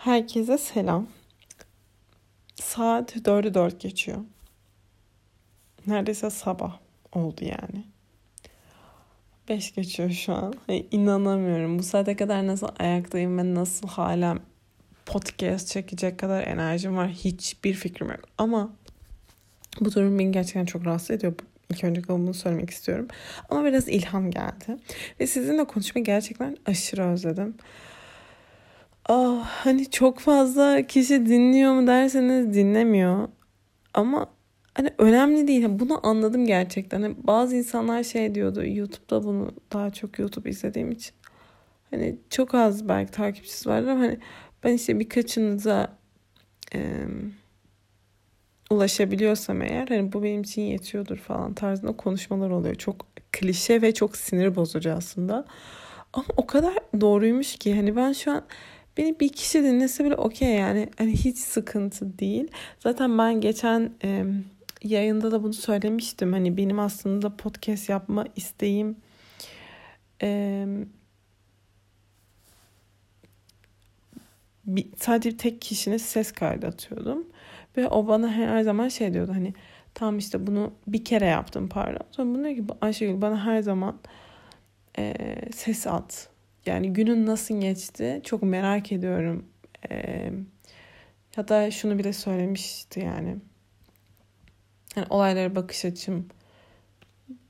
Herkese selam. Saat 4'ü 4 geçiyor. Neredeyse sabah oldu yani. 5 geçiyor şu an. Ay, inanamıyorum. Bu saate kadar nasıl ayaktayım ve nasıl hala podcast çekecek kadar enerjim var. Hiçbir fikrim yok. Ama bu durum beni gerçekten çok rahatsız ediyor. İlk önce bunu söylemek istiyorum. Ama biraz ilham geldi. Ve sizinle konuşmayı gerçekten aşırı özledim. Ah, hani çok fazla kişi dinliyor mu derseniz dinlemiyor. Ama hani önemli değil. Bunu anladım gerçekten. Hani bazı insanlar şey diyordu. YouTube'da bunu daha çok YouTube izlediğim için. Hani çok az belki takipçisi vardır ama hani ben işte birkaçınıza e, ulaşabiliyorsam eğer hani bu benim için yetiyordur falan tarzında konuşmalar oluyor. Çok klişe ve çok sinir bozucu aslında. Ama o kadar doğruymuş ki hani ben şu an Beni bir kişi dinlese bile okey yani. Hani hiç sıkıntı değil. Zaten ben geçen e, yayında da bunu söylemiştim. Hani benim aslında podcast yapma isteğim e, bir, sadece tek kişinin ses kaydı atıyordum. Ve o bana her zaman şey diyordu hani tam işte bunu bir kere yaptım pardon. Sonra bunu diyor ki Ayşegül bana her zaman e, ses at yani günün nasıl geçti çok merak ediyorum. Ee, hatta şunu bile söylemişti yani. yani olaylara bakış açım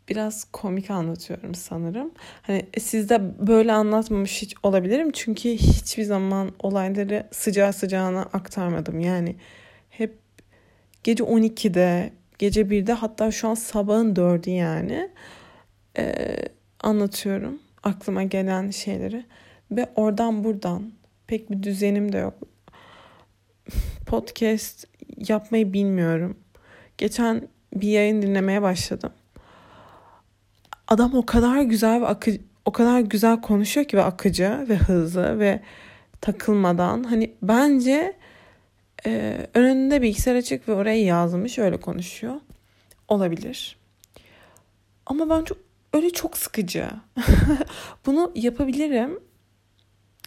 biraz komik anlatıyorum sanırım. Hani sizde böyle anlatmamış hiç olabilirim. Çünkü hiçbir zaman olayları sıcağı sıcağına aktarmadım. Yani hep gece 12'de, gece 1'de hatta şu an sabahın 4'ü yani ee, anlatıyorum aklıma gelen şeyleri ve oradan buradan pek bir düzenim de yok. Podcast yapmayı bilmiyorum. Geçen bir yayın dinlemeye başladım. Adam o kadar güzel ve akı, o kadar güzel konuşuyor ki ve akıcı ve hızlı ve takılmadan hani bence e, önünde bilgisayar açık ve oraya yazmış öyle konuşuyor. Olabilir. Ama ben çok öyle çok sıkıcı. Bunu yapabilirim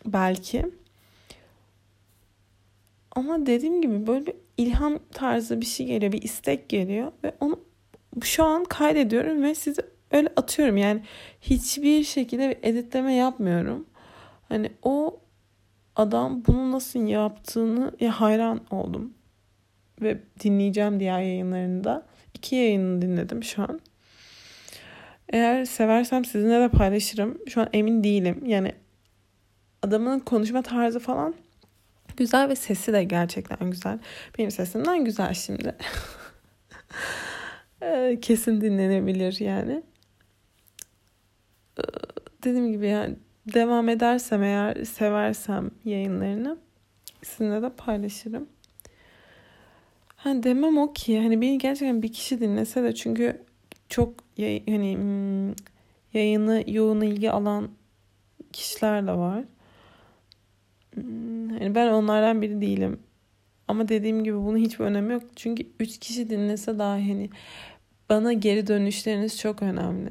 belki. Ama dediğim gibi böyle bir ilham tarzı bir şey geliyor, bir istek geliyor ve onu şu an kaydediyorum ve size öyle atıyorum. Yani hiçbir şekilde bir editleme yapmıyorum. Hani o adam bunu nasıl yaptığını ya hayran oldum. Ve dinleyeceğim diğer yayınlarında. İki yayını dinledim şu an. Eğer seversem sizinle de paylaşırım. Şu an emin değilim. Yani adamın konuşma tarzı falan güzel ve sesi de gerçekten güzel. Benim sesimden güzel şimdi. Ee, kesin dinlenebilir yani. Ee, dediğim gibi yani devam edersem eğer seversem yayınlarını sizinle de paylaşırım. Hani demem o ki hani beni gerçekten bir kişi dinlese de çünkü çok yay, hani hmm, yayını yoğun ilgi alan kişiler de var. Yani ben onlardan biri değilim. Ama dediğim gibi bunun hiçbir önemi yok. Çünkü üç kişi dinlese daha hani bana geri dönüşleriniz çok önemli.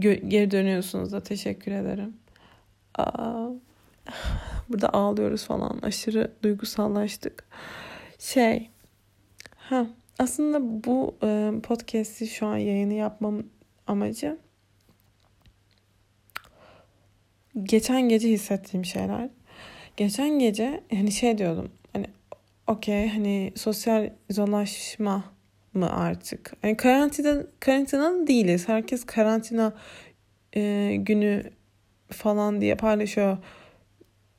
Gö- geri dönüyorsunuz da teşekkür ederim. Aa, burada ağlıyoruz falan. Aşırı duygusallaştık. Şey. Ha aslında bu e, podcast'i şu an yayını yapmam amacı geçen gece hissettiğim şeyler. Geçen gece hani şey diyordum hani okey hani sosyal izolaşma mı artık? Hani karantina karantina değiliz. Herkes karantina e, günü falan diye paylaşıyor.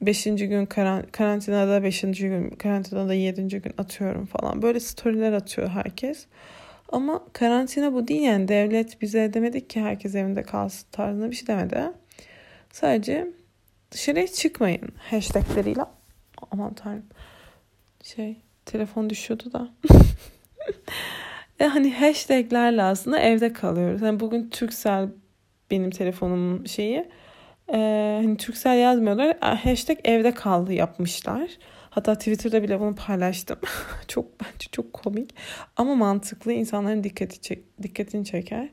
Beşinci gün karantinada beşinci gün karantinada yedinci gün atıyorum falan. Böyle storyler atıyor herkes. Ama karantina bu değil yani devlet bize demedik ki herkes evinde kalsın tarzında bir şey demedi. Sadece dışarıya çıkmayın hashtagleriyle. Aman tanrım. Şey telefon düşüyordu da. e hani hashtaglerle aslında evde kalıyoruz. Yani bugün Türksel benim telefonumun şeyi e, hani Türksel yazmıyorlar. Hashtag evde kaldı yapmışlar. Hatta Twitter'da bile bunu paylaştım. çok bence çok komik. Ama mantıklı insanların dikkati çek, dikkatini çeker.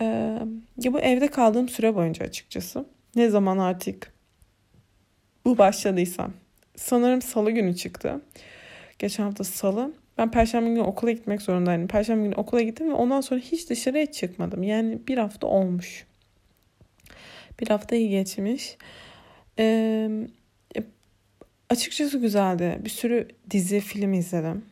Ee, ya bu evde kaldığım süre boyunca açıkçası. Ne zaman artık bu başladıysam. sanırım salı günü çıktı. Geçen hafta salı. Ben perşembe günü okula gitmek zorundaydım. Perşembe günü okula gittim ve ondan sonra hiç dışarıya çıkmadım. Yani bir hafta olmuş. Bir hafta iyi geçmiş. Ee, açıkçası güzeldi. Bir sürü dizi, film izledim.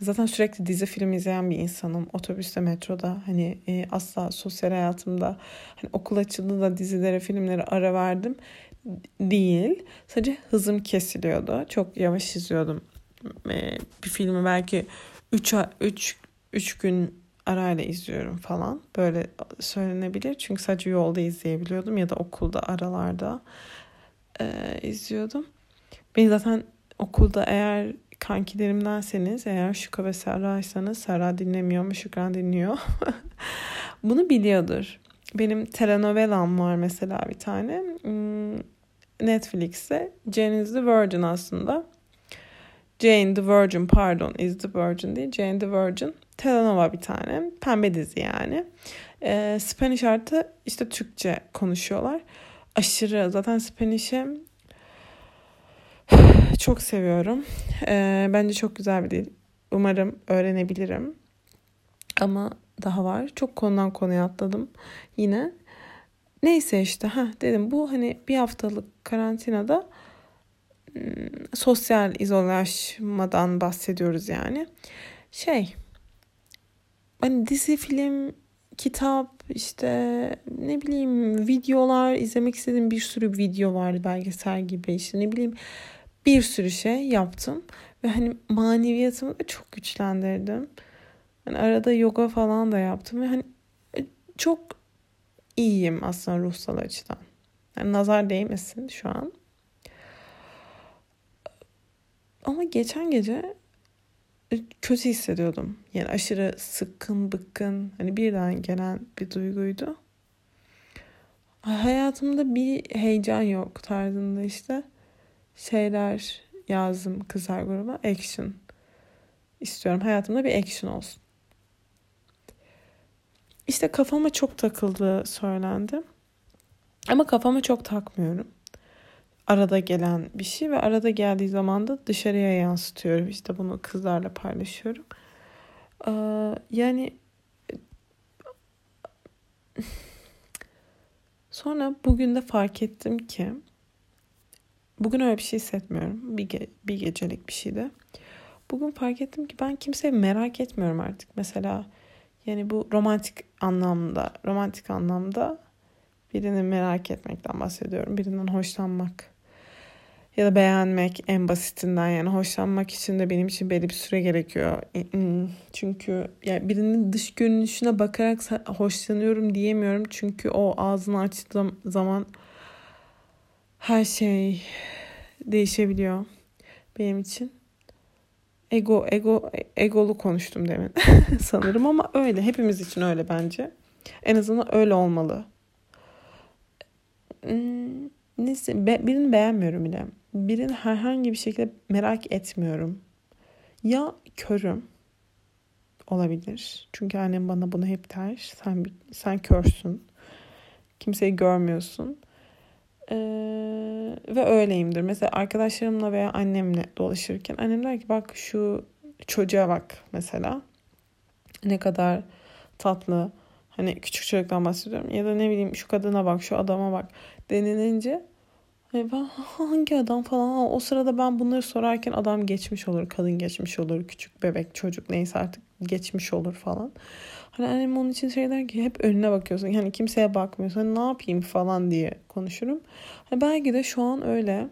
Zaten sürekli dizi film izleyen bir insanım. Otobüste, metroda hani e, asla sosyal hayatımda hani okul açıldı da dizilere, filmlere ara verdim değil. Sadece hızım kesiliyordu. Çok yavaş izliyordum. E, bir filmi belki 3 3 3 gün arayla izliyorum falan. Böyle söylenebilir. Çünkü sadece yolda izleyebiliyordum ya da okulda aralarda e, izliyordum. Beni zaten okulda eğer kankilerimdenseniz eğer Şuka ve Serra'ysanız Serra dinlemiyor mu Şükran dinliyor. Bunu biliyordur. Benim telenovelam var mesela bir tane. Hmm, Netflix'te Jane is the Virgin aslında. Jane the Virgin pardon is the Virgin değil. Jane the Virgin. Telenova bir tane. Pembe dizi yani. E, Spanish artı işte Türkçe konuşuyorlar. Aşırı zaten Spanish'i çok seviyorum. E, bence çok güzel bir dil. Umarım öğrenebilirim. Ama daha var. Çok konudan konuya atladım yine. Neyse işte ha dedim bu hani bir haftalık karantinada sosyal izolaşmadan bahsediyoruz yani. Şey hani dizi, film, kitap, işte ne bileyim videolar izlemek istediğim bir sürü video vardı belgesel gibi işte ne bileyim bir sürü şey yaptım ve hani maneviyatımı da çok güçlendirdim. Hani arada yoga falan da yaptım ve hani e, çok iyiyim aslında ruhsal açıdan. Yani nazar değmesin şu an. Ama geçen gece e, kötü hissediyordum. Yani aşırı sıkkın, bıkkın, hani birden gelen bir duyguydu. Hayatımda bir heyecan yok tarzında işte şeyler yazdım kızlar gruba. Action istiyorum. Hayatımda bir action olsun. İşte kafama çok takıldığı söylendi. Ama kafama çok takmıyorum. Arada gelen bir şey ve arada geldiği zaman da dışarıya yansıtıyorum. İşte bunu kızlarla paylaşıyorum. Ee, yani sonra bugün de fark ettim ki bugün öyle bir şey hissetmiyorum. Bir, ge- bir gecelik bir şeydi. Bugün fark ettim ki ben kimseyi merak etmiyorum artık. Mesela yani bu romantik anlamda, romantik anlamda birini merak etmekten bahsediyorum. Birinden hoşlanmak ya da beğenmek en basitinden yani hoşlanmak için de benim için belli bir süre gerekiyor. Çünkü yani birinin dış görünüşüne bakarak hoşlanıyorum diyemiyorum. Çünkü o ağzını açtığım zaman her şey değişebiliyor benim için. Ego, ego, egolu konuştum demin sanırım ama öyle. Hepimiz için öyle bence. En azından öyle olmalı. Hmm, neyse, birini beğenmiyorum bile. Birini herhangi bir şekilde merak etmiyorum. Ya körüm olabilir. Çünkü annem bana bunu hep der. Sen, sen körsün. Kimseyi görmüyorsun. Ee, ve öyleyimdir. Mesela arkadaşlarımla veya annemle dolaşırken annem der ki bak şu çocuğa bak mesela. Ne kadar tatlı. Hani küçük çocuktan bahsediyorum. Ya da ne bileyim şu kadına bak, şu adama bak denilince hani ben hangi adam falan o sırada ben bunları sorarken adam geçmiş olur, kadın geçmiş olur, küçük bebek, çocuk neyse artık geçmiş olur falan. Hani annem onun için şey der ki hep önüne bakıyorsun. Yani kimseye bakmıyorsun. Hani ne yapayım falan diye konuşurum. Hani belki de şu an öyle.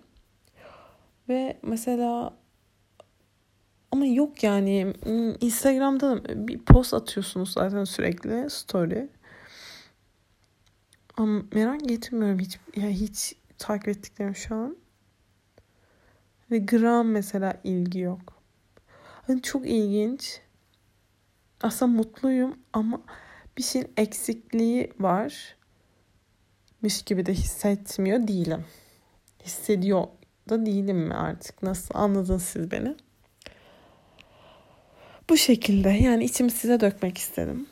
Ve mesela ama yok yani hmm, Instagram'da bir post atıyorsunuz zaten sürekli story. Ama merak etmiyorum hiç yani hiç takip ettiklerim şu an. Ve gram mesela ilgi yok. Hani çok ilginç aslında mutluyum ama bir şeyin eksikliği var. Miş gibi de hissetmiyor değilim. Hissediyor da değilim mi artık? Nasıl anladınız siz beni? Bu şekilde yani içimi size dökmek istedim.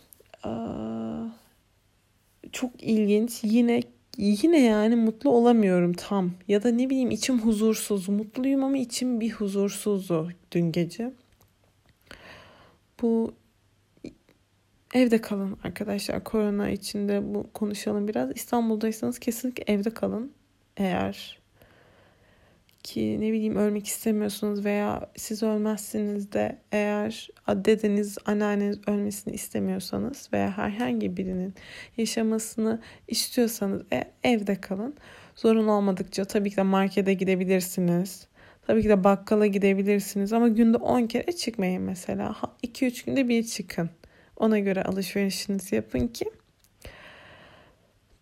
çok ilginç. Yine yine yani mutlu olamıyorum tam. Ya da ne bileyim içim huzursuz. Mutluyum ama içim bir huzursuzdu dün gece. Bu evde kalın arkadaşlar. Korona içinde bu konuşalım biraz. İstanbul'daysanız kesinlikle evde kalın. Eğer ki ne bileyim ölmek istemiyorsunuz veya siz ölmezsiniz de eğer dedeniz, anneanneniz ölmesini istemiyorsanız veya herhangi birinin yaşamasını istiyorsanız e, evde kalın. Zorun olmadıkça tabii ki de markete gidebilirsiniz. Tabii ki de bakkala gidebilirsiniz ama günde 10 kere çıkmayın mesela. 2-3 günde bir çıkın. Ona göre alışverişinizi yapın ki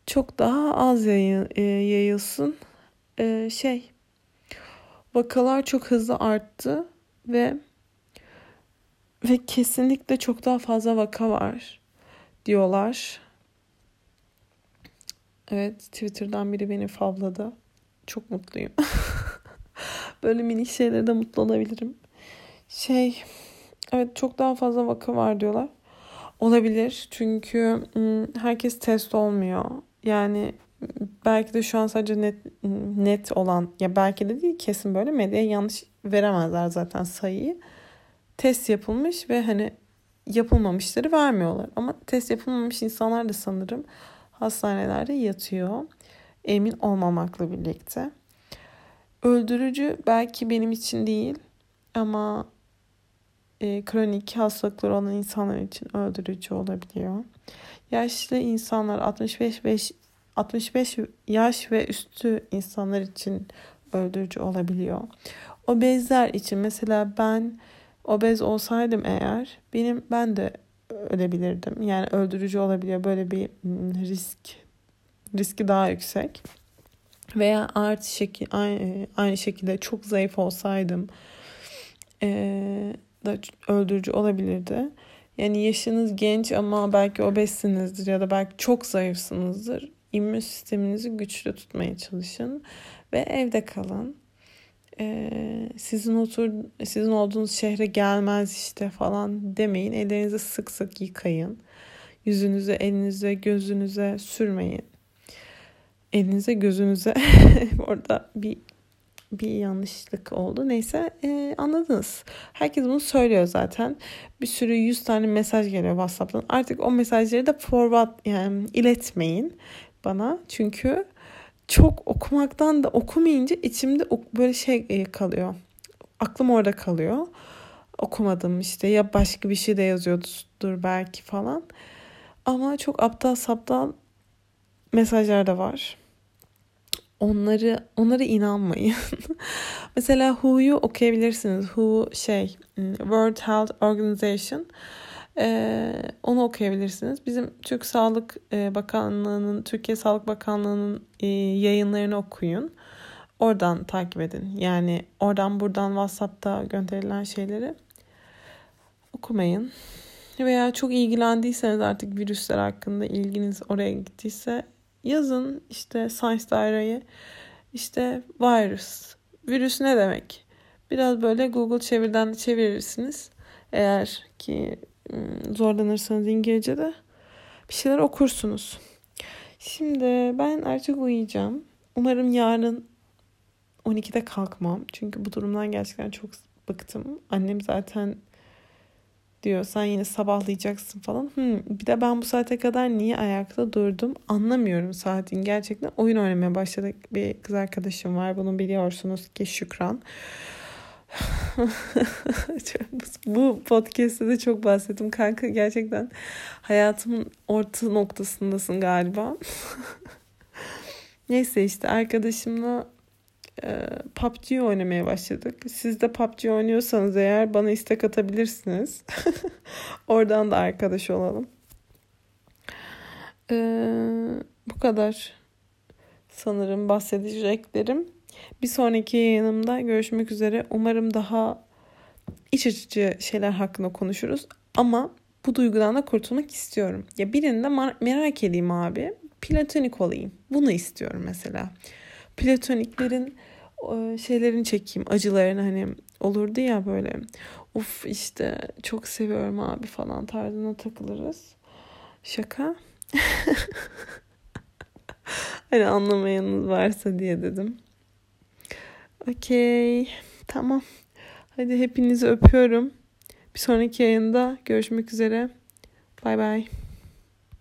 çok daha az e, yayılsın. Ee, şey vakalar çok hızlı arttı ve ve kesinlikle çok daha fazla vaka var diyorlar. Evet Twitter'dan biri beni favladı. Çok mutluyum. Böyle minik şeylerde mutlu olabilirim. Şey evet çok daha fazla vaka var diyorlar. Olabilir çünkü herkes test olmuyor. Yani belki de şu an sadece net net olan ya belki de değil kesin böyle medyaya yanlış veremezler zaten sayıyı. Test yapılmış ve hani yapılmamışları vermiyorlar. Ama test yapılmamış insanlar da sanırım hastanelerde yatıyor. Emin olmamakla birlikte. Öldürücü belki benim için değil ama e, kronik hastalıkları olan insanlar için öldürücü olabiliyor. Yaşlı insanlar 65 5 65 yaş ve üstü insanlar için öldürücü olabiliyor. Obezler için mesela ben obez olsaydım eğer benim ben de ölebilirdim. Yani öldürücü olabiliyor. Böyle bir hmm, risk riski daha yüksek. Veya artı şekil aynı, aynı şekilde çok zayıf olsaydım ee, da öldürücü olabilirdi. Yani yaşınız genç ama belki obezsinizdir ya da belki çok zayıfsınızdır immün sisteminizi güçlü tutmaya çalışın ve evde kalın. Ee, sizin otur sizin olduğunuz şehre gelmez işte falan demeyin. Ellerinizi sık sık yıkayın. Yüzünüze, elinize, gözünüze sürmeyin. Elinize, gözünüze orada bir bir yanlışlık oldu. Neyse e, anladınız. Herkes bunu söylüyor zaten. Bir sürü 100 tane mesaj geliyor WhatsApp'tan. Artık o mesajları da forward yani iletmeyin bana. Çünkü çok okumaktan da okumayınca içimde böyle şey e, kalıyor. Aklım orada kalıyor. Okumadım işte ya başka bir şey de yazıyordur belki falan. Ama çok aptal saptal mesajlar da var. Onları onlara inanmayın. Mesela WHO'yu okuyabilirsiniz. WHO şey hmm, World Health Organization ee, onu okuyabilirsiniz. Bizim Türk Sağlık e, Bakanlığı'nın, Türkiye Sağlık Bakanlığı'nın e, yayınlarını okuyun. Oradan takip edin. Yani oradan buradan WhatsApp'ta gönderilen şeyleri okumayın. Veya çok ilgilendiyseniz artık virüsler hakkında ilginiz oraya gittiyse yazın işte Science Daire'ye işte virus. Virüs ne demek? Biraz böyle Google çevirden çevirirsiniz. Eğer ki zorlanırsanız İngilizce'de bir şeyler okursunuz. Şimdi ben artık uyuyacağım. Umarım yarın 12'de kalkmam. Çünkü bu durumdan gerçekten çok bıktım. Annem zaten diyor sen yine sabahlayacaksın falan. Hmm, bir de ben bu saate kadar niye ayakta durdum anlamıyorum saatin. Gerçekten oyun oynamaya başladık. Bir kız arkadaşım var bunu biliyorsunuz ki Şükran. Bu podcast'te de çok bahsettim kanka. Gerçekten hayatımın orta noktasındasın galiba. Neyse işte arkadaşımla e, PUBG oynamaya başladık. Siz de PUBG oynuyorsanız eğer bana istek atabilirsiniz. Oradan da arkadaş olalım. E, bu kadar sanırım bahsedeceklerim. Bir sonraki yayınımda görüşmek üzere. Umarım daha iç açıcı şeyler hakkında konuşuruz. Ama bu duygudan da kurtulmak istiyorum. Ya birini de merak edeyim abi. Platonik olayım. Bunu istiyorum mesela. Platoniklerin şeylerini çekeyim. Acılarını hani olurdu ya böyle. Uf işte çok seviyorum abi falan tarzına takılırız. Şaka. hani anlamayanınız varsa diye dedim. Okey. Tamam. Hadi hepinizi öpüyorum. Bir sonraki yayında görüşmek üzere. Bay bay.